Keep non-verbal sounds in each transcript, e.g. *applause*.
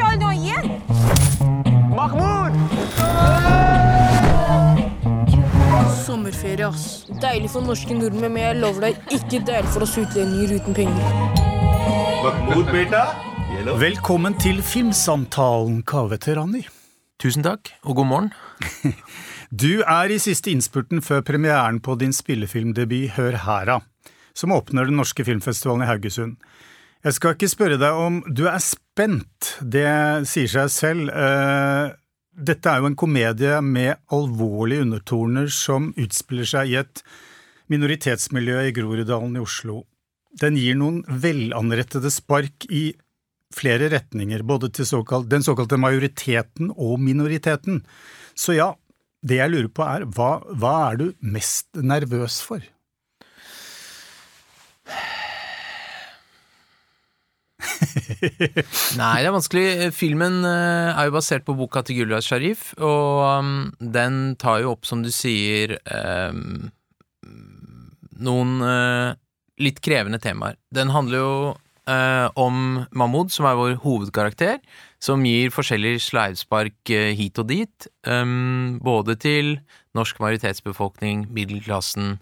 Charlie nå igjen? Mahmoud! Sommerferie, ass. Deilig for norske nordmenn, men jeg lover deg ikke deilig for oss utlendinger uten penger. Mahmoud, beta. Velkommen til Filmsamtalen, Kaveterani. Tusen takk, og god morgen. *laughs* Du er i siste innspurten før premieren på din spillefilmdebut Hør hæra, som åpner den norske filmfestivalen i Haugesund. Jeg skal ikke spørre deg om du er spent, det sier seg selv. Eh, Dette er jo en komedie med alvorlige undertoner som utspiller seg i et minoritetsmiljø i Groruddalen i Oslo. Den gir noen velanrettede spark i flere retninger, både til såkalt, den såkalte majoriteten og minoriteten. Så ja, det jeg lurer på er, hva, hva er du mest nervøs for? *laughs* Nei, det er vanskelig. Filmen eh, er jo basert på boka til Gulrad Sharif, og um, den tar jo opp, som du sier, um, noen eh, litt krevende temaer. Den handler jo eh, om Mahmoud, som er vår hovedkarakter, som gir forskjellige sleivspark eh, hit og dit, både til norsk majoritetsbefolkning, middelklassen,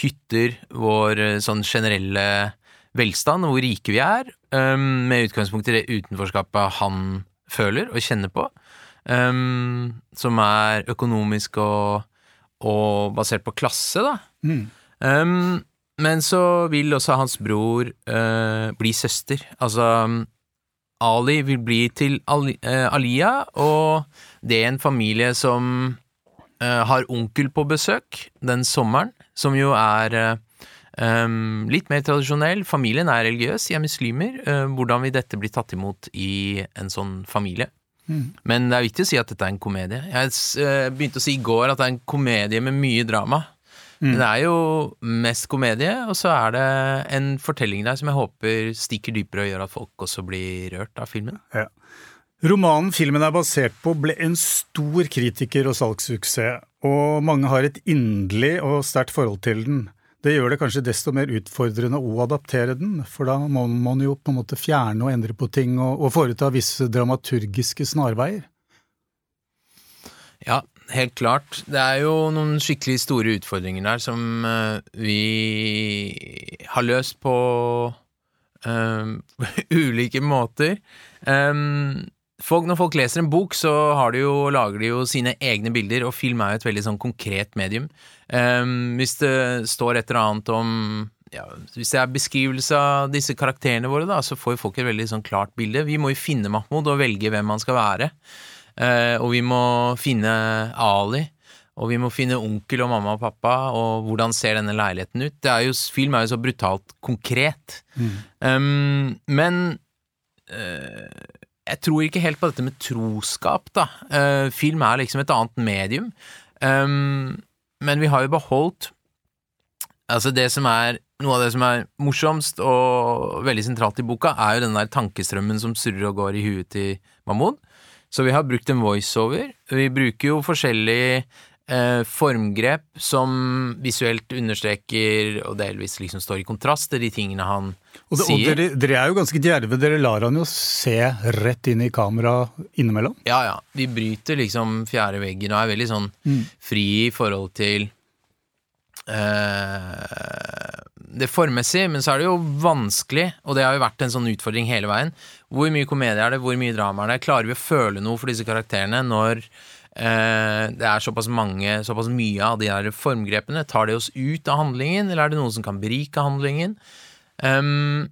hytter, vår eh, sånn generelle velstand, og hvor rike vi er, um, med utgangspunkt i det utenforskapet han føler og kjenner på, um, som er økonomisk og, og basert på klasse, da. Mm. Um, men så vil også hans bror uh, bli søster. Altså Ali vil bli til Ali, uh, Alia, og det er en familie som uh, har onkel på besøk den sommeren, som jo er um, litt mer tradisjonell. Familien er religiøs, de er muslimer. Eh, hvordan vil dette bli tatt imot i en sånn familie? Men det er viktig å si at dette er en komedie. Jeg eh, begynte å si i går at det er en komedie med mye drama. Men det er jo mest komedie, og så er det en fortelling der som jeg håper stikker dypere og gjør at folk også blir rørt av filmen. Ja. Romanen filmen er basert på ble en stor kritiker- og salgssuksess, og mange har et inderlig og sterkt forhold til den. Det gjør det kanskje desto mer utfordrende å adaptere den, for da må man jo på en måte fjerne og endre på ting og, og foreta visse dramaturgiske snarveier. Ja, helt klart. Det er jo noen skikkelig store utfordringer der som eh, vi har løst på um, *laughs* ulike måter. Um, folk, når folk leser en bok, så har de jo, lager de jo sine egne bilder, og film er jo et veldig sånn konkret medium. Um, hvis det står et eller annet om ja, Hvis det er beskrivelse av disse karakterene våre, da, så får jo folk et veldig sånn klart bilde. Vi må jo finne Mahmoud og velge hvem han skal være. Uh, og vi må finne Ali, og vi må finne onkel og mamma og pappa, og hvordan ser denne leiligheten ut? Det er jo, film er jo så brutalt konkret. Um, men eh, jeg tror ikke helt på dette med troskap, da. Uh, film er liksom et annet medium. Um, men vi har jo beholdt Altså, det som er Noe av det som er morsomst og veldig sentralt i boka, er jo den der tankestrømmen som surrer og går i huet til Mahmoud. Så vi har brukt en voiceover. Vi bruker jo forskjellige eh, formgrep som visuelt understreker og delvis liksom står i kontrast til de tingene han Og, det, og dere, dere er jo ganske djerve, dere lar han jo se rett inn i kamera innimellom. Ja, ja. Vi bryter liksom fjerde veggen og er veldig sånn fri i forhold til eh, det formmessige, men så er det jo vanskelig, og det har jo vært en sånn utfordring hele veien. Hvor mye komedie er det, hvor mye drama er det? Klarer vi å føle noe for disse karakterene når det er såpass mange, såpass mye av de der formgrepene? Tar det oss ut av handlingen, eller er det noe som kan berike handlingen? Um,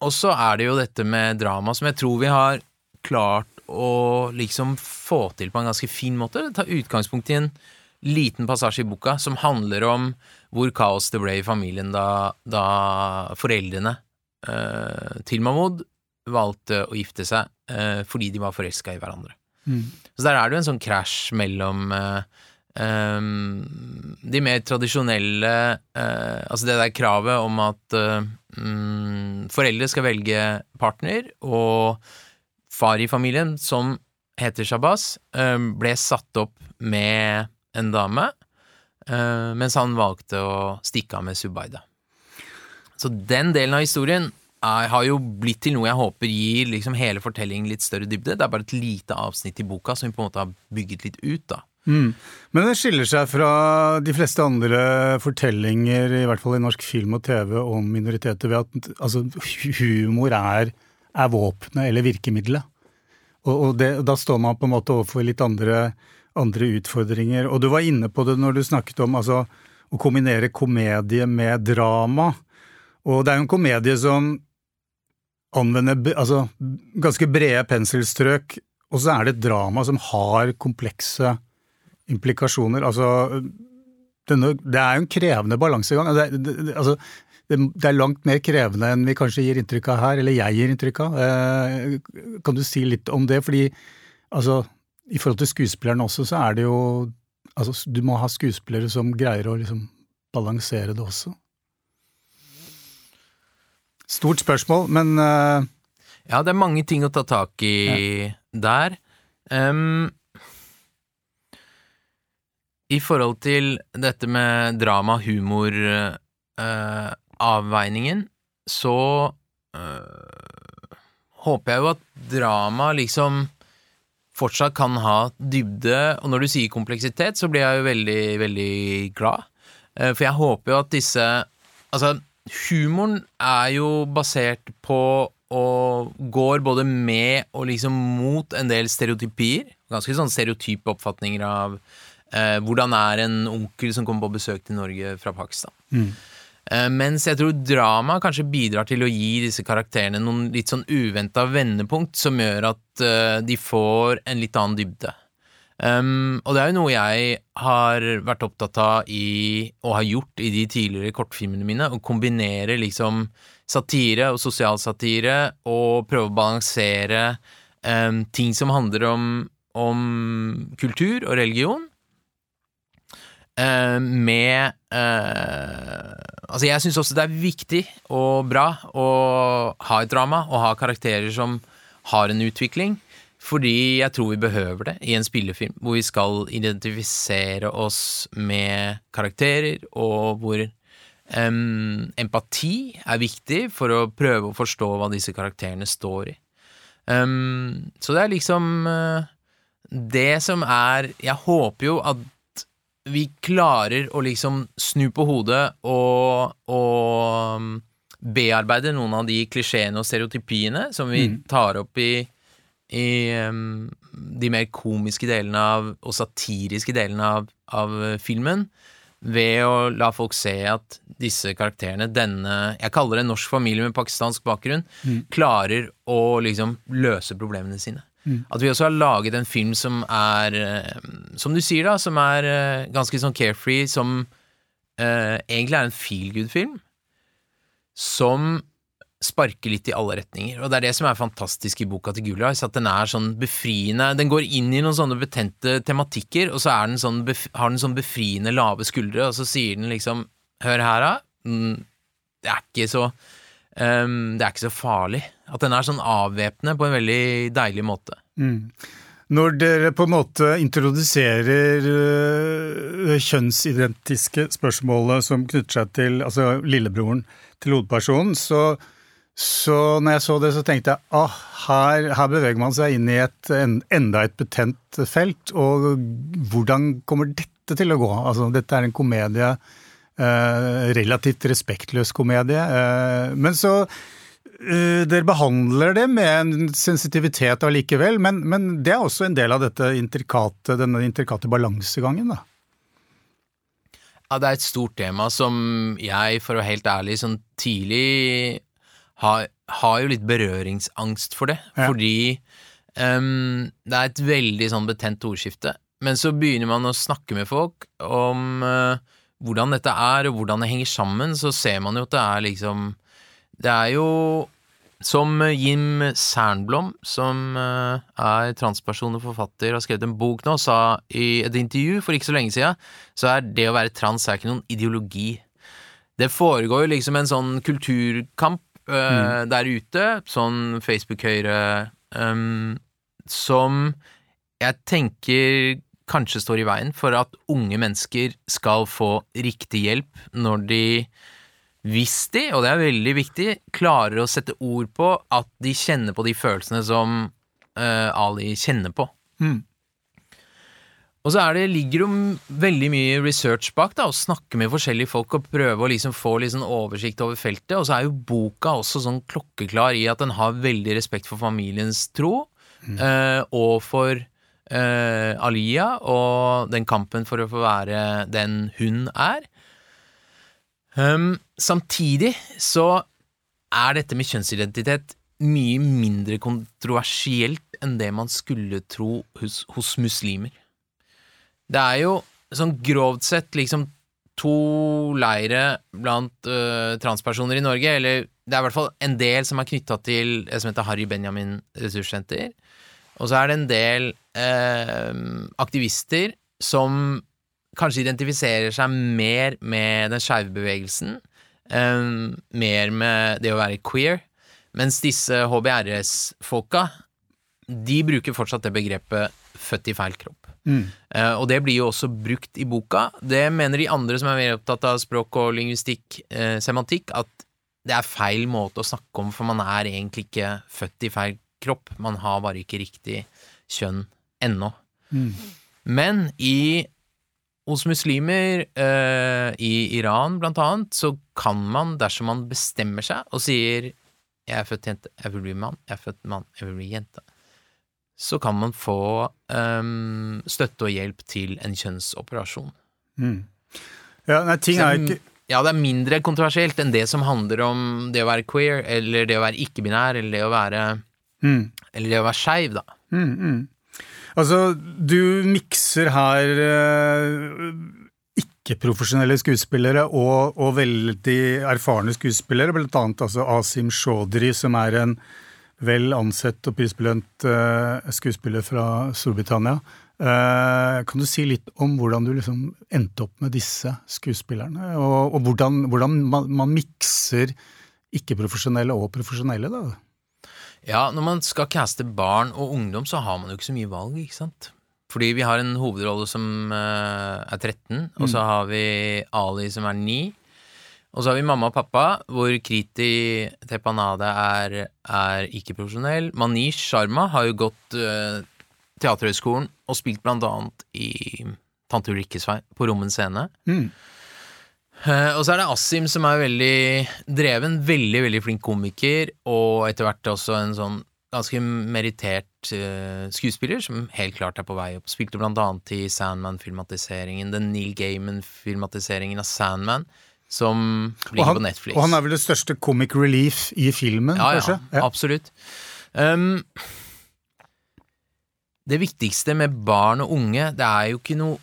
og så er det jo dette med drama som jeg tror vi har klart å liksom få til på en ganske fin måte. Det tar utgangspunkt i en liten passasje i boka som handler om hvor kaos det ble i familien da, da foreldrene uh, til Mahmoud valgte å gifte seg uh, fordi de var forelska i hverandre. Så der er det jo en sånn krasj mellom uh, um, de mer tradisjonelle uh, Altså det der kravet om at uh, um, foreldre skal velge partner, og far i familien, som heter Shabazz, eh, ble satt opp med en dame, mens han valgte å stikke av med Subaida. Så den delen av historien er, har jo blitt til noe jeg håper gir liksom hele fortellingen litt større dybde. Det er bare et lite avsnitt i boka som vi på en måte har bygget litt ut, da. Mm. Men det skiller seg fra de fleste andre fortellinger, i hvert fall i norsk film og TV, om minoriteter ved at altså, humor er, er våpenet eller virkemidlet. Og, og det, da står man på en måte overfor litt andre, andre utfordringer. Og du var inne på det når du snakket om altså, å kombinere komedie med drama. Og det er jo en komedie som anvender altså, ganske brede penselstrøk, og så er det et drama som har komplekse implikasjoner. Altså, denne, det er jo en krevende balansegang. Det, det, det, altså, det er langt mer krevende enn vi kanskje gir inntrykk av her, eller jeg gir inntrykk av. Eh, kan du si litt om det? Fordi altså, i forhold til skuespillerne også, så er det jo altså, Du må ha skuespillere som greier å liksom balansere det også. Stort spørsmål, men uh... Ja, det er mange ting å ta tak i der. Um, I forhold til dette med drama, humor, uh, avveiningen, så uh, håper jeg jo at drama liksom fortsatt kan ha dybde, og når du sier kompleksitet, så blir jeg jo veldig, veldig glad. For jeg håper jo at disse Altså, humoren er jo basert på og går både med og liksom mot en del stereotypier. Ganske sånn stereotype oppfatninger av eh, hvordan er en onkel som kommer på besøk til Norge fra Pakistan. Eh, mens jeg tror drama kanskje bidrar til å gi disse karakterene noen litt sånn uventa vendepunkt som gjør at eh, de får en litt annen dybde. Um, og det er jo noe jeg har vært opptatt av i, og har gjort i de tidligere kortfilmene mine, å kombinere liksom satire og sosialsatire og prøve å balansere um, ting som handler om, om kultur og religion, uh, med uh, Altså, jeg syns også det er viktig og bra å ha et drama og ha karakterer som har en utvikling. Fordi jeg tror vi behøver det i en spillefilm, hvor vi skal identifisere oss med karakterer, og hvor um, empati er viktig for å prøve å forstå hva disse karakterene står i. Um, så det er liksom uh, det som er Jeg håper jo at vi klarer å liksom snu på hodet og, og bearbeide noen av de klisjeene og stereotypiene som vi tar opp i, i um, de mer komiske delene av, og satiriske delene av, av filmen, ved å la folk se at disse karakterene, denne Jeg kaller det en norsk familie med pakistansk bakgrunn, klarer å liksom løse problemene sine. At vi også har laget en film som er, eh, som du sier, da, som er eh, ganske sånn carefree, som uh, egentlig er en feel good-film, som sparker litt i alle retninger. Og det er det som er fantastisk i boka til Gulas, at den er sånn befriende Den går inn i noen sånne betente tematikker, og så er den sånn har den sånn befriende lave skuldre, og så sier den liksom Hør her, da. Mm, Det er ikke så um, Det er ikke så farlig. At den er sånn avvæpnende på en veldig deilig måte. Når dere på en måte introduserer det kjønnsidentiske spørsmålet som knytter seg til altså lillebroren til hovedpersonen, så, så når jeg så det, så tenkte jeg ah, her, her beveger man seg inn i et, en, enda et betent felt, og hvordan kommer dette til å gå? Altså, dette er en komedie, eh, relativt respektløs komedie, eh, men så Eh, dere behandler det med en sensitivitet allikevel, men, men det er også en del av intrikate, denne intrikate balansegangen, da. Ja, det er et stort tema som jeg, for å være helt ærlig, sånn tidlig har, har jo litt berøringsangst for det. Ja. Fordi um, det er et veldig sånn betent ordskifte. Men så begynner man å snakke med folk om uh, hvordan dette er, og hvordan det henger sammen, så ser man jo at det er liksom Det er jo som Jim Sernblom, som eh, er transperson og forfatter, har skrevet en bok nå, sa i et intervju for ikke så lenge siden, så er det å være trans er ikke noen ideologi. Det foregår jo liksom en sånn kulturkamp eh, der ute, sånn Facebook-høyre, um, som jeg tenker kanskje står i veien for at unge mennesker skal få riktig hjelp når de hvis de, og det er veldig viktig, klarer å sette ord på at de kjenner på de følelsene som uh, Ali kjenner på. Mm. Og så er det, ligger det jo veldig mye research bak, da, å snakke med forskjellige folk og prøve å liksom få sånn oversikt over feltet. Og så er jo boka også sånn klokkeklar i at den har veldig respekt for familiens tro, eh, og for eh, Aliyah og den kampen for å få være den hun er. Um, samtidig så er dette med kjønnsidentitet mye mindre kontroversielt enn det man skulle tro hos, hos muslimer. Det er jo sånn grovt sett liksom to leire blant uh, transpersoner i Norge, eller det er i hvert fall en del som er knytta til det som heter Harry Benjamin ressurssenter. Og så er det en del uh, aktivister som kanskje identifiserer seg mer med den skeive bevegelsen, eh, mer med det å være queer, mens disse HBRS-folka, de bruker fortsatt det begrepet født i feil kropp. Eh, og det blir jo også brukt i boka. Det mener de andre som er mer opptatt av språk og lingvistikk, eh, semantikk, at det er feil måte å snakke om, for man er egentlig ikke født i feil kropp. Man har bare ikke riktig kjønn ennå. Men i hos muslimer eh, i Iran, blant annet, så kan man, dersom man bestemmer seg og sier 'jeg er født jente, jeg vil bli mann', 'jeg er født mann, jeg vil bli jente', så kan man få um, støtte og hjelp til en kjønnsoperasjon. Ja, nei, ting er ikke Ja, det er mindre kontroversielt enn det som handler om det å være queer, eller det å være ikke-binær, eller det å være mm. Eller det å være skeiv, da. Mm, mm. Altså, du mikser her eh, ikke-profesjonelle skuespillere og, og veldig erfarne skuespillere, blant annet altså Asim Chaudhry, som er en vel ansett og prisbelønt eh, skuespiller fra Storbritannia. Eh, kan du si litt om hvordan du liksom endte opp med disse skuespillerne, og, og hvordan, hvordan man, man mikser ikke-profesjonelle og profesjonelle, da? Ja, når man skal caste barn og ungdom, så har man jo ikke så mye valg, ikke sant? Fordi vi har en hovedrolle som eh, er 13, og så har vi Ali som er 9. Og så har vi mamma og pappa, hvor Kriti Tepanade er, er ikke-profesjonell. Manish Sharma har jo gått uh, Teaterhøgskolen og spilt blant annet i Tante Ulrikkes vei på Rommen scene. Mm. Uh, og så er det Asim som er veldig dreven, veldig, veldig flink komiker, og etter hvert også en sånn ganske merittert uh, skuespiller, som helt klart er på vei opp. Spilte blant annet i Sandman-filmatiseringen, den Neil Gaiman-filmatiseringen av Sandman, som ligger han, på Netflix. og han er vel det største comic relief i filmen, ja, kanskje? ja, absolutt. Um, det viktigste med barn og unge, det er jo ikke noe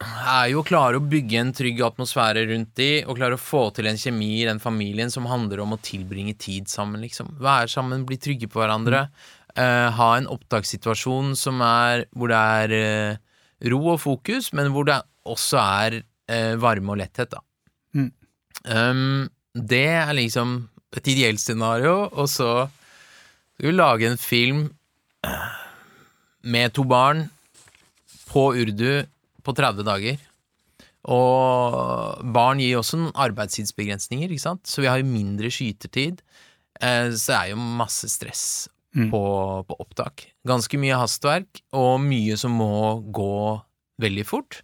er jo å klare å bygge en trygg atmosfære rundt de, og klare å få til en kjemi i den familien som handler om å tilbringe tid sammen, liksom. Være sammen, bli trygge på hverandre. Uh, ha en opptakssituasjon som er hvor det er uh, ro og fokus, men hvor det også er uh, varme og letthet, da. Mm. Um, det er liksom et ideelt scenario, og så skal vi lage en film med to barn på urdu på 30 dager. Og barn gir også noen arbeidstidsbegrensninger, ikke sant? så vi har jo mindre skytertid. Eh, så det er jo masse stress på, på opptak. Ganske mye hastverk, og mye som må gå veldig fort.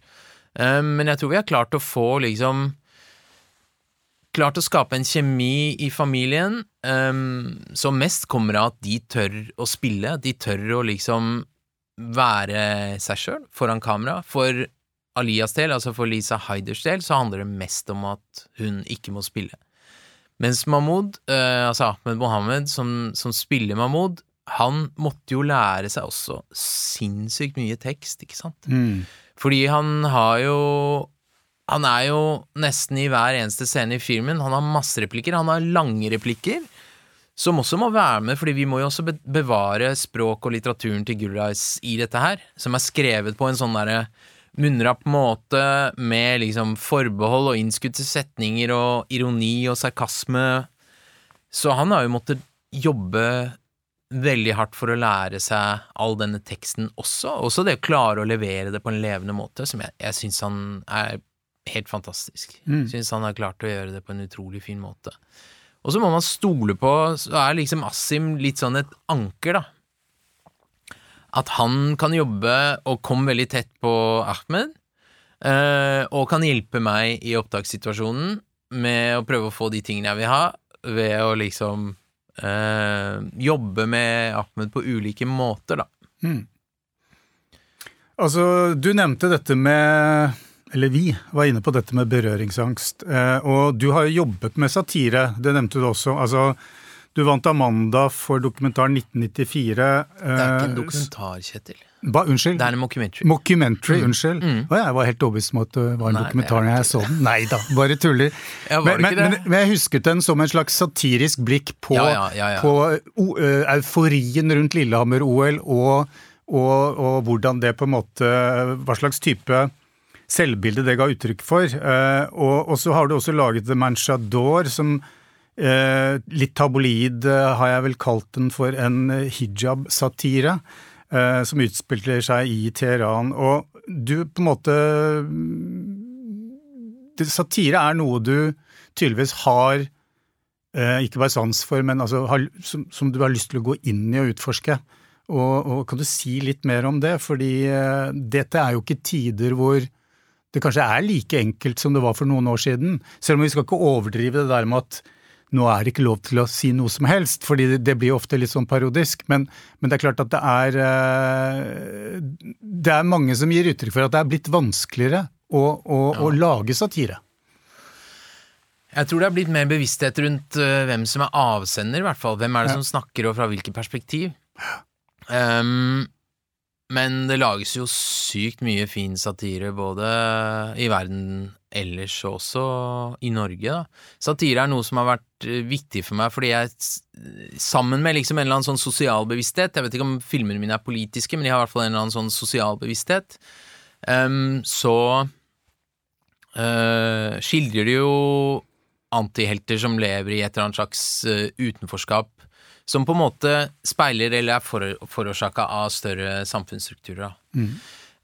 Eh, men jeg tror vi har klart å få liksom Klart å skape en kjemi i familien um, som mest kommer av at de tør å spille. De tør å liksom være seg sjøl foran kamera. For Alias del, altså for Lisa Haiders del, så handler det mest om at hun ikke må spille. Mens Mahmoud, uh, altså Ahmed Mohammed, som, som spiller Mahmoud, han måtte jo lære seg også sinnssykt mye tekst, ikke sant? Mm. Fordi han har jo Han er jo nesten i hver eneste scene i filmen. Han har masse replikker. Han har lange replikker, som også må være med, fordi vi må jo også bevare språk og litteraturen til Gulrais i dette her, som er skrevet på en sånn derre munnrapp måte, med liksom forbehold og innskutte setninger og ironi og sarkasme. Så han har jo måttet jobbe veldig hardt for å lære seg all denne teksten også. Også det å klare å levere det på en levende måte, som jeg, jeg syns han er helt fantastisk. Mm. Syns han har klart å gjøre det på en utrolig fin måte. Og så må man stole på Så er liksom Asim litt sånn et anker, da. At han kan jobbe og komme veldig tett på Ahmed, eh, og kan hjelpe meg i opptakssituasjonen med å prøve å få de tingene jeg vil ha, ved å liksom eh, jobbe med Ahmed på ulike måter, da. Altså, du nevnte dette med Eller vi var inne på dette med berøringsangst. Eh, og du har jo jobbet med satire, det nevnte du også. Altså, du vant Amanda for dokumentaren 1994. Det er ikke en eh, dokumentar, Kjetil. Ba, unnskyld? Det er en mockumentary. Mockumentary, unnskyld. Å, jeg var helt overbevist om at det var en Nei, dokumentar når jeg så den. Nei da, bare tuller. Ja, men, men, men, men jeg husket den som en slags satirisk blikk på, Ja, ja, ja, ja. på o, ø, euforien rundt Lillehammer-OL, og, og, og hvordan det på en måte Hva slags type selvbilde det ga uttrykk for. Eh, og, så har du også laget The Manchador, som eh, litt tabloid eh, har jeg vel kalt den for en hijab-satire. som utspiller seg i Teheran. Og du på en måte Satire er noe du tydeligvis har ikke bare sans for, men altså som, du har lyst til å gå inn i og utforske. Og, og Kan du si litt mer om det? Fordi dette er jo ikke tider hvor det kanskje er like enkelt som det var for noen år siden. Selv om vi skal ikke overdrive det der med at nå er det ikke lov til å si noe som helst, fordi det, det blir ofte litt sånn parodisk. Men, men det er klart at det er eh, Det er mange som gir uttrykk for at det er blitt vanskeligere å, å, å lage satire. Jeg tror det er blitt mer bevissthet rundt øh, hvem som er avsender, i hvert fall. Hvem er det Ja. som snakker, og fra hvilket perspektiv. Ehm, men det lages jo sykt mye fin satire, både i verden ellers og også i Norge, da. Satire er noe som har vært øh, viktig for meg, fordi jeg, sammen med liksom en eller annen sånn sosial bevissthet Jeg vet ikke om filmene mine er politiske, men de har i hvert fall en eller annen sånn sosial bevissthet. Um, så uh, skildrer de jo antihelter som lever i et eller annet slags uh, utenforskap, som på en måte speiler eller er for, forårsaka av større samfunnsstrukturer. da.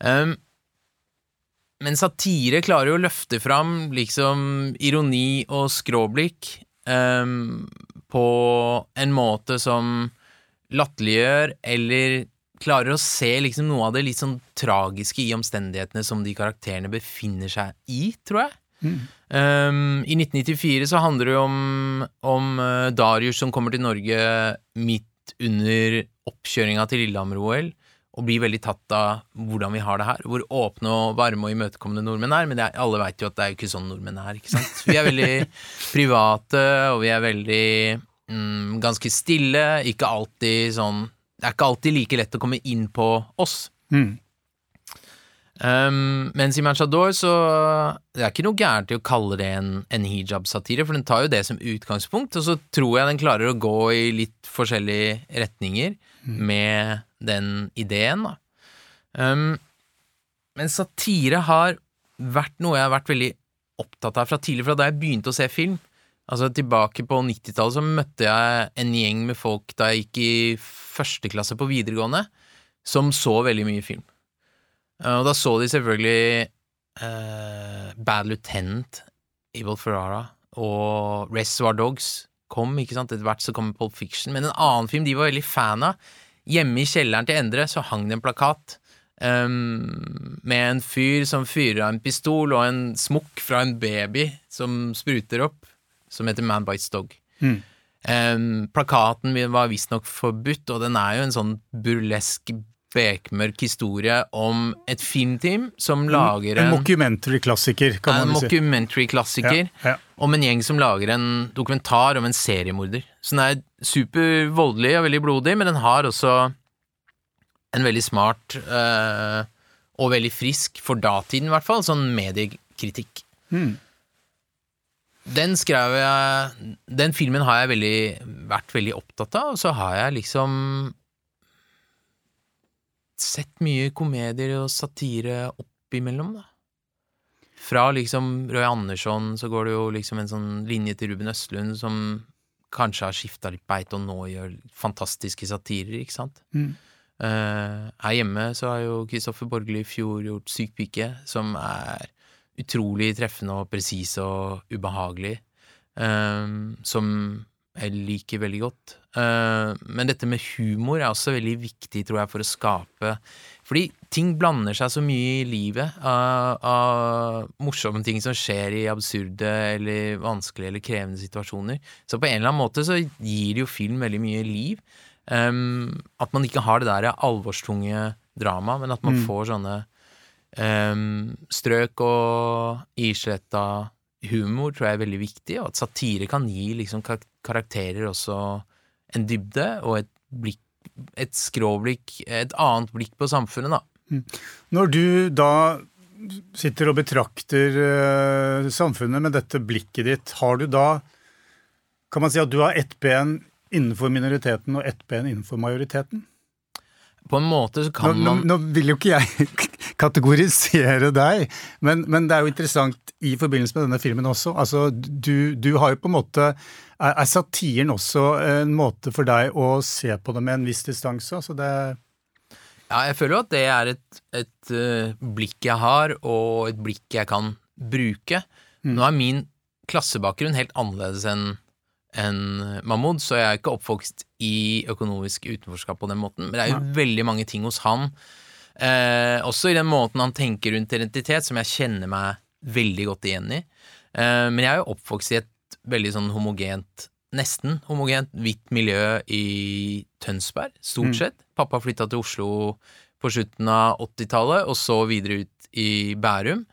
Um, men satire klarer jo å løfte fram liksom ironi og skråblikk um, på en måte som latterliggjør eller klarer å se liksom noe av det litt sånn tragiske i omstendighetene som de karakterene befinner seg i, tror jeg. Um, I 1994 så handler det jo om, om uh, Darius som kommer til Norge midt under oppkjøringa til Lillehammer-OL, og blir veldig tatt av hvordan vi har det her. Hvor åpne og varme og imøtekommende nordmenn er. Men er, alle veit jo at det er jo ikke sånn nordmenn er, ikke sant. Vi er veldig *laughs* private, og vi er veldig mm, ganske stille. Ikke alltid sånn Det er ikke alltid like lett å komme inn på oss. Mm. Um, mens i Manchador så Det er ikke noe gærent i å kalle det en, en hijab-satire, for den tar jo det som utgangspunkt, og så tror jeg den klarer å gå i litt forskjellige retninger med den ideen, da. Um, men satire har vært noe jeg har vært veldig opptatt av fra tidlig, fra da jeg begynte å se film. Altså Tilbake på 90-tallet så møtte jeg en gjeng med folk da jeg gikk i første klasse på videregående, som så veldig mye film. Eh, Og da så de selvfølgelig uh, Bad Lieutenant, Evil Ferrara og Reservoir Dogs kom, ikke sant, etter hvert så kom Pulp Fiction, men en annen film de var veldig fan av. Hjemme i kjelleren til Endre så hang det en plakat um, med en fyr som fyrer av en pistol, og en smokk fra en baby som spruter opp, som heter Man Bites Dog. Ehm, plakaten var visstnok forbudt, og den er jo en sånn burlesk, bekmørk historie om et filmteam som lager En en, mockumentary-klassiker, kan en man si. En mockumentary-klassiker Ja, ja. om en gjeng som lager en dokumentar om en seriemorder. Så den er supervoldelig og veldig blodig, men den har også en veldig smart øh, og veldig frisk, for datiden i hvert fall, sånn mediekritikk. Hmm. Den skrev jeg Den filmen har jeg veldig, vært veldig opptatt av, og så har jeg liksom sett mye komedier og satire oppimellom, da. Fra liksom Roy Andersson så går det jo liksom en sånn linje til Ruben Østlund som kanskje har skifta litt beit og nå gjør fantastiske satirer, ikke sant. Mm. Uh, her hjemme så har jo Kristoffer Borgli i fjor gjort Syk pike, som er utrolig treffende og presis og ubehagelig, eh, som jeg liker veldig godt. Eh, men dette med humor er også veldig viktig, tror jeg, for å skape Fordi ting blander seg så mye i livet av, av morsomme ting som skjer i absurde eller vanskelige eller krevende situasjoner. Så på en eller annen måte så gir det jo film veldig mye liv. At man ikke har det der alvorstunge dramaet, men at man får sånne um, strøk og isletta humor tror jeg er veldig viktig, og at satire kan gi liksom kar- karakterer også en dybde og et blikk et skråblikk, et annet blikk på samfunnet, da. Når du da sitter og betrakter eh, samfunnet med dette blikket ditt, har du da Kan man si at du har ett ben innenfor minoriteten og ett ben innenfor majoriteten? På en måte så kan nå, man nå vil jo ikke jeg *laughs* kategorisere deg, men, men det er jo interessant i forbindelse med denne filmen også. Altså, du, du har jo på en måte Er, er satiren også en måte for deg å se på det med en viss distanse? Altså det Ja, jeg føler jo at det er et, et eh, blikk jeg har, og et blikk jeg kan bruke. Nå er min klassebakgrunn helt annerledes enn enn Mahmoud, så jeg er ikke oppvokst i økonomisk utenforskap på den måten, men det er jo veldig mange ting hos han, eh, også i den måten han tenker rundt identitet, som jeg kjenner meg veldig godt igjen i. Eh, men jeg er jo oppvokst i et veldig sånn homogent, nesten homogent, hvitt miljø i Tønsberg, stort sett. Pappa flytta til Oslo på slutten av 80-tallet, og så videre ut i Bærum.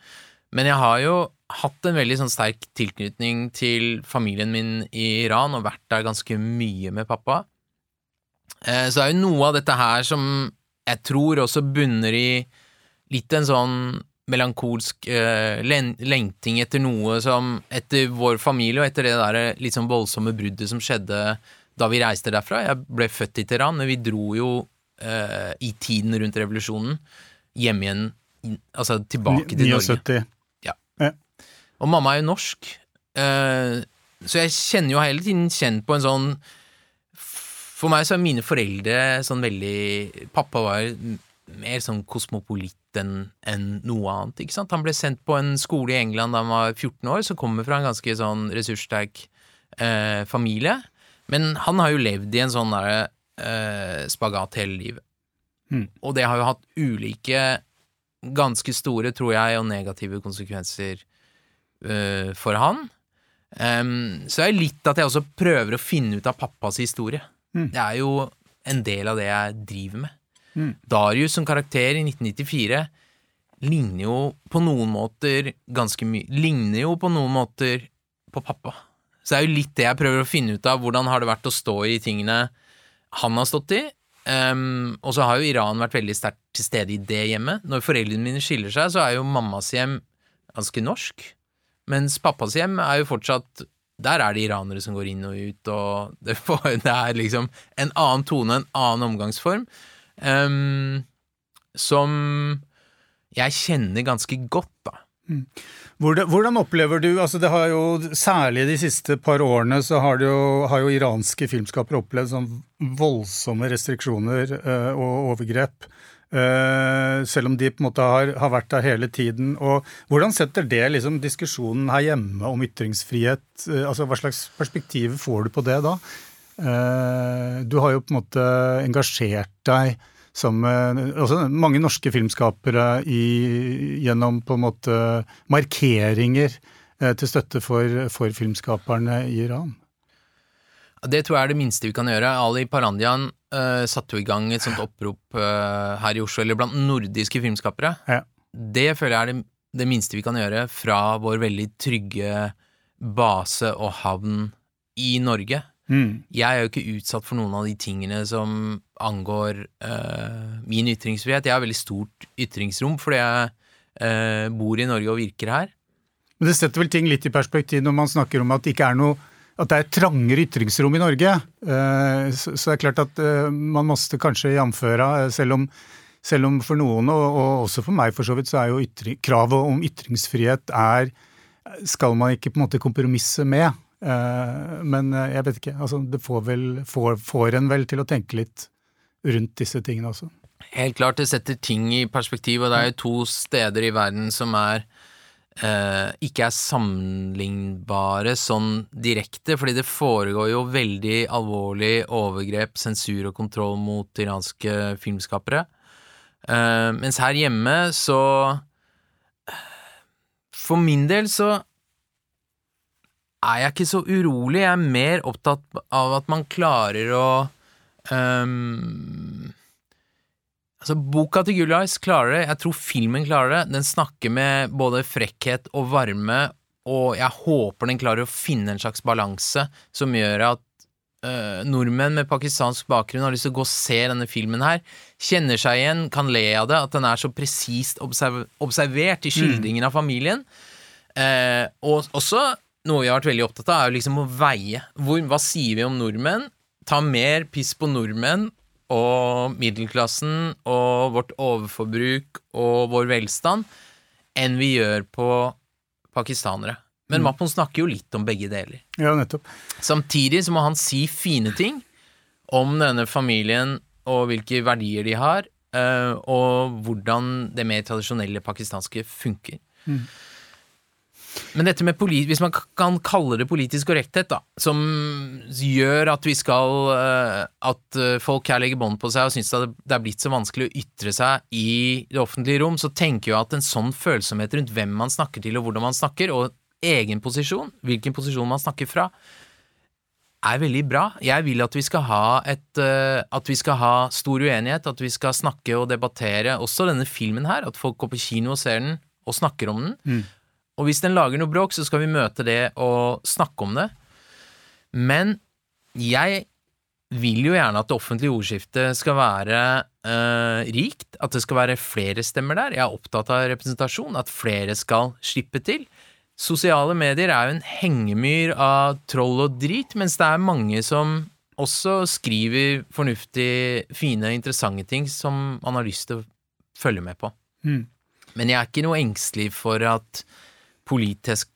Men jeg har jo hatt en veldig sånn sterk tilknytning til familien min i Iran, og vært der ganske mye med pappa. Eh, Så det er jo noe av dette her som jeg tror også bunner i litt en sånn melankolsk eh, lengting etter noe som Etter vår familie og etter det der litt sånn voldsomme bruddet som skjedde da vi reiste derfra. Jeg ble født i Teheran, men vi dro jo eh, i tiden rundt revolusjonen hjem igjen, altså tilbake til Norge. 79. Og mamma er jo norsk, eh, så jeg kjenner jo hele tiden kjent på en sånn For meg så er mine foreldre sånn veldig Pappa var mer sånn kosmopolitt enn enn noe annet, ikke sant. Han ble sendt på en skole i England da han var 14 år, som kommer fra en ganske sånn ressurssterk eh, familie. Men han har jo levd i en sånn der, eh, spagat hele livet. Mm. Og det har jo hatt ulike, ganske store, tror jeg, og negative konsekvenser øh, for han. Um, så er litt at jeg også prøver å finne ut av pappas historie. Mm. Det er jo en del av det jeg driver med. Mm. Darius som karakter i 1994 ligner jo på noen måter ganske mye Ligner jo på noen måter på pappa. Så det er jo litt det jeg prøver å finne ut av. Hvordan har det vært å stå i tingene han har stått i? Um, og så har jo Iran vært veldig sterkt til stede i det hjemmet. Når foreldrene mine skiller seg, så er jo mammas hjem ganske norsk. Mens pappas hjem er jo fortsatt Der er det iranere som går inn og ut, og det, får, *laughs* det er liksom en annen tone, en annen omgangsform, um, som jeg kjenner ganske godt, da. Hvordan, hvordan opplever du altså det har jo, Særlig de siste par årene så har, jo, har jo iranske filmskapere opplevd sånn voldsomme restriksjoner eh, og overgrep. Eh, selv om de på en måte har, har vært der hele tiden. og Hvordan setter det liksom diskusjonen her hjemme om ytringsfrihet eh, altså Hva slags perspektiv får du på det da? Eh, du har jo på en måte engasjert deg som altså mange norske filmskapere i, gjennom på en måte markeringer til støtte for, for filmskaperne i Iran. Det tror jeg er det minste vi kan gjøre. Ali Parandian uh, satte jo i gang et sånt opprop uh, her i Oslo, eller blant nordiske filmskapere. Ja. Det føler jeg er det, det minste vi kan gjøre fra vår veldig trygge base og havn i Norge. Mm. Jeg er jo ikke utsatt for noen av de tingene som angår uh, min ytringsfrihet. Jeg har veldig stort ytringsrom fordi jeg bor i Norge og virker her. Men det setter vel ting litt i perspektiv når man snakker om at det ikke er noe at det er trangere ytringsrom i Norge. Eh, Så det er klart at eh, man måtte kanskje jamføre, eh, selv om, selv om for noen, og, og også for meg for så vidt, så er jo ytring, kravet om ytringsfrihet er skal man ikke på en måte kompromisse med. Men jeg vet ikke, altså det får, vel, får, får en vel til å tenke litt rundt disse tingene også. Helt klart, det setter ting i perspektiv, og det er jo to steder i verden som er eh, ikke er sammenlignbare sånn direkte, fordi det foregår jo veldig alvorlig overgrep, sensur og kontroll mot iranske filmskapere. Eh, mens her hjemme så For min del så er jeg ikke så urolig, jeg er mer opptatt av at man klarer å ehm, Altså, boka til Gullais klarer det, jeg tror filmen klarer det. Den snakker med både frekkhet og varme, og jeg håper den klarer å finne en slags balanse som gjør at øh, nordmenn med pakistansk bakgrunn har lyst til å gå og se denne filmen her, kjenner seg igjen, kan le av det, at den er så presist observ observert i skildringen av familien. Eh, og også noe vi har vært veldig opptatt av, er jo liksom å veie. Hvor, hva sier vi om nordmenn? Ta mer piss på nordmenn og middelklassen og vårt overforbruk og vår velstand enn vi gjør på pakistanere. Men Mappon snakker jo litt om begge deler. Ja, nettopp. Samtidig så må han si fine ting om denne familien og hvilke verdier de har, eh, og hvordan det mer tradisjonelle pakistanske funker. Men dette med poli hvis man kan kalle det politisk korrekthet, da, som gjør at vi skal eh, At eh, folk her legger bånd på seg og syns det er blitt så vanskelig å ytre seg i det offentlige rom, så tenker jeg at en sånn følsomhet rundt hvem man snakker til og hvordan man snakker, og egen posisjon, hvilken posisjon man snakker fra, er veldig bra. Jeg vil at vi skal ha et eh, At vi skal ha stor uenighet, at vi skal snakke og debattere også denne filmen her, at folk går på kino og ser den og snakker om den. Og hvis den lager noe bråk, så skal vi møte det og snakke om det. Men jeg vil jo gjerne at det offentlige ordskiftet skal være eh, rikt, at det skal være flere stemmer der. Jeg er opptatt av representasjon, at flere skal slippe til. Sosiale medier er jo en hengemyr av troll og drit, mens det er mange som også skriver fornuftig, fine, interessante ting som man har lyst til å følge med på. Mm. Men jeg er ikke noe engstelig for at politisk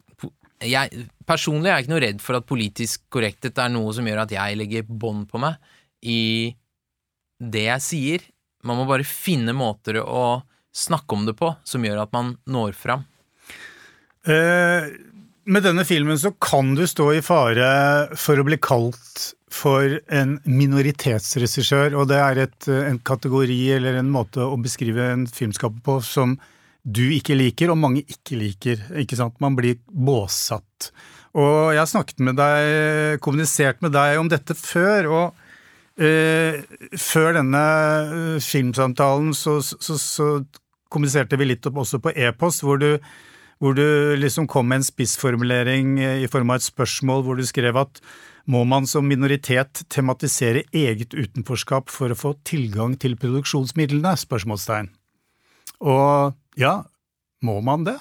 jeg, Personlig er jeg ikke noe redd for at politisk korrekthet er noe som gjør at jeg legger bånd på meg i det jeg sier. Man må bare finne måter å snakke om det på som gjør at man når fram. Eh, med denne filmen så kan du stå i fare for å bli kalt for en minoritetsregissør, og det er et, en kategori eller en måte å beskrive en filmskaper på som du ikke liker, og mange ikke liker. ikke sant? Man blir båsatt. Og jeg har snakket med deg, kommunisert med deg om dette før, og eh, før denne eh, filmsamtalen så, så, så kommuniserte vi litt også på e-post, hvor du hvor du liksom kom med en spissformulering eh, i form av et spørsmål hvor du skrev at må man som minoritet tematisere eget utenforskap for å få tilgang til produksjonsmidlene? spørsmålstegn. Og ja, må man det?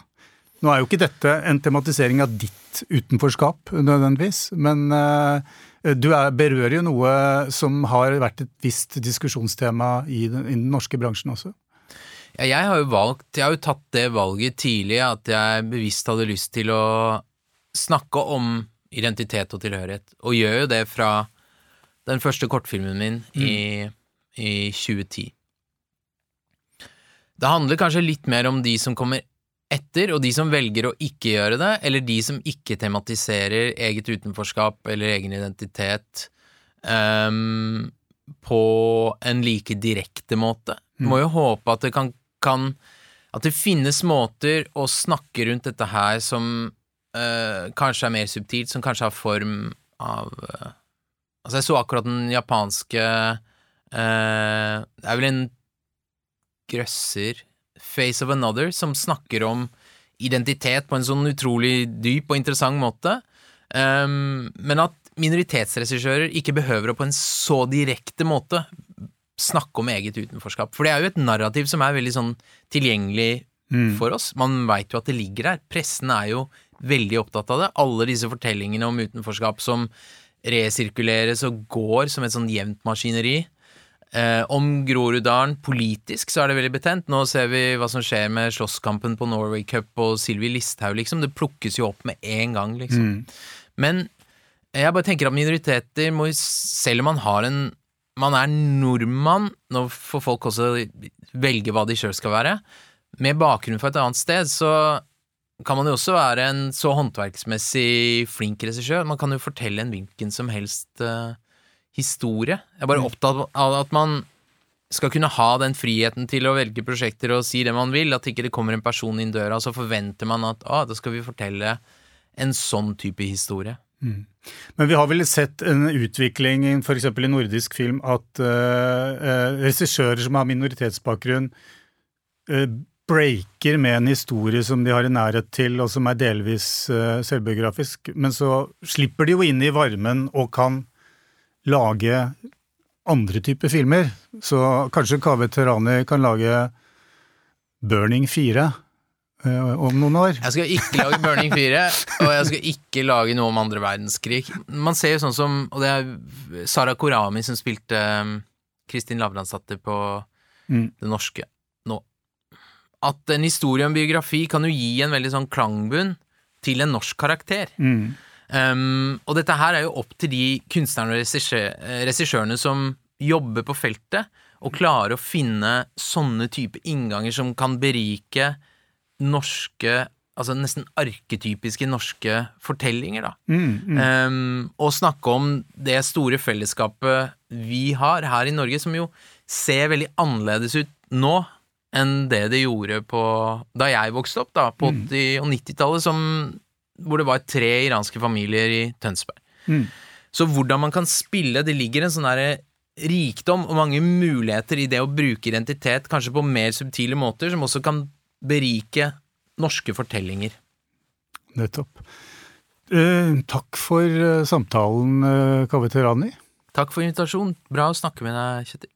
Nå er jo ikke dette en tematisering av ditt utenforskap nødvendigvis, men eh, du er, berører jo noe som har vært et visst diskusjonstema i den, i den norske bransjen også. Ja, jeg har jo valgt, jeg har jo tatt det valget tidlig, at jeg bevisst hadde lyst til å snakke om identitet og tilhørighet, og gjør jo det fra den første kortfilmen min i, i 2010. Det handler kanskje litt mer om de som kommer etter, og de som velger å ikke gjøre det, eller de som ikke tematiserer eget utenforskap eller egen identitet um, på en like direkte måte. Må jo håpe at det kan, kan At det finnes måter å snakke rundt dette her som uh, kanskje er mer subtilt, som kanskje har form av uh, Altså, jeg så akkurat den japanske uh, Det er vel en grøsser Face of Another, som snakker om identitet på en sånn utrolig dyp og interessant måte. Um, men at minoritetsregissører ikke behøver å på en så direkte måte snakke om eget utenforskap. For det er jo et narrativ som er veldig sånn tilgjengelig for oss. Man veit jo at det ligger der. Pressen er jo veldig opptatt av det. Alle disse fortellingene om utenforskap som resirkuleres og går som et sånn jevnt maskineri. Eh, om Groruddalen politisk så er det veldig betent. Nå ser vi hva som skjer med slåsskampen på Norway Cup og Sylvi Listhaug, liksom. Det plukkes jo opp med en gang, liksom. Men jeg bare tenker at minoriteter må, selv om man har en Man er nordmann, nå får folk også velge hva de sjøl skal være. Med bakgrunn fra et annet sted, så kan man jo også være en så håndverksmessig flink regissør. Man kan jo fortelle en hvilken som helst eh, historie. Jeg er bare opptatt av at man skal kunne ha den friheten til å velge prosjekter og si det man vil, at ikke det kommer en person inn døra, og så forventer man at ah, da skal vi fortelle en sånn type historie. Men vi har vel sett en utvikling f.eks. i nordisk film at uh, regissører som har minoritetsbakgrunn, uh, breaker med en historie som de har i nærhet til, og som er delvis selvbiografisk, men så slipper de jo inn i varmen og kan lage andre typer filmer. Så kanskje Kaveh Terani kan lage Burning 4 om noen år. Jeg skal ikke lage Burning 4, og jeg skal ikke lage noe om andre verdenskrig. Man ser jo sånn som Og det er Sara Korami som spilte um, Kristin Lavransdatter på Mm. det norske nå. At en historie om biografi kan jo gi en veldig sånn klangbunn til en norsk karakter. Mm. Um, og dette her er jo opp til de kunstnerne og eh, regissørene som jobber på feltet, og klarer å finne sånne type innganger som kan berike norske Altså nesten arketypiske norske fortellinger, da. Mm, mm. Um, og snakke om det store fellesskapet vi har her i Norge, som jo ser veldig annerledes ut nå enn det det gjorde på da jeg vokste opp, da, på 80- og 90-tallet, som- hvor det var tre iranske familier i Tønsberg. Mm. Så hvordan man kan spille Det ligger en sånn derre rikdom og mange muligheter i det å bruke identitet, kanskje på mer subtile måter, som også kan berike norske fortellinger. Nettopp. Eh, takk for eh, samtalen, uh, Kaveh Terani. Takk for invitasjonen. Bra å snakke med deg, Kjetil.